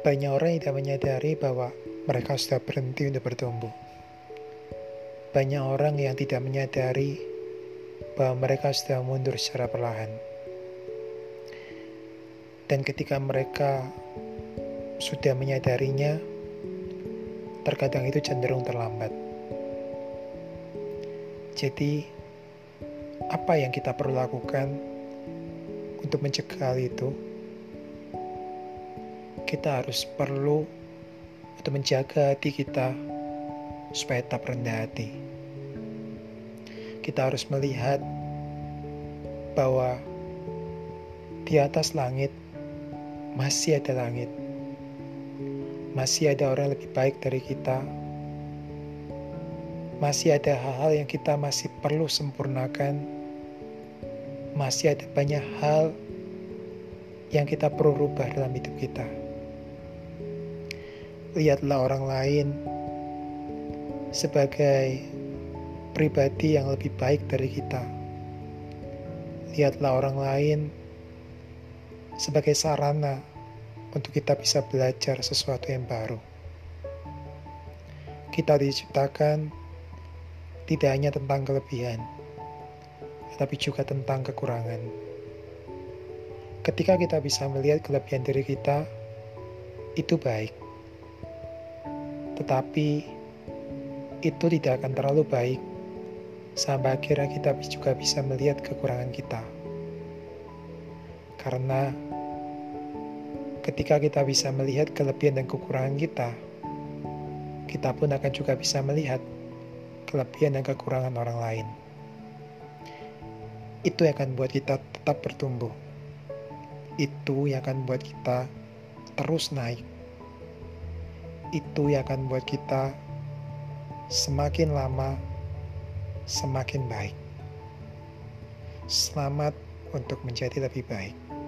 Banyak orang yang tidak menyadari bahwa mereka sudah berhenti untuk bertumbuh. Banyak orang yang tidak menyadari bahwa mereka sudah mundur secara perlahan. Dan ketika mereka sudah menyadarinya, terkadang itu cenderung terlambat. Jadi, apa yang kita perlu lakukan untuk mencegah hal itu? Kita harus perlu untuk menjaga hati kita supaya tetap rendah hati. Kita harus melihat bahwa di atas langit masih ada langit. Masih ada orang yang lebih baik dari kita. Masih ada hal-hal yang kita masih perlu sempurnakan. Masih ada banyak hal yang kita perlu rubah dalam hidup kita lihatlah orang lain sebagai pribadi yang lebih baik dari kita. Lihatlah orang lain sebagai sarana untuk kita bisa belajar sesuatu yang baru. Kita diciptakan tidak hanya tentang kelebihan, tetapi juga tentang kekurangan. Ketika kita bisa melihat kelebihan diri kita, itu baik tetapi itu tidak akan terlalu baik sampai akhirnya kita juga bisa melihat kekurangan kita. Karena ketika kita bisa melihat kelebihan dan kekurangan kita, kita pun akan juga bisa melihat kelebihan dan kekurangan orang lain. Itu yang akan buat kita tetap bertumbuh. Itu yang akan buat kita terus naik itu yang akan buat kita semakin lama semakin baik. Selamat untuk menjadi lebih baik.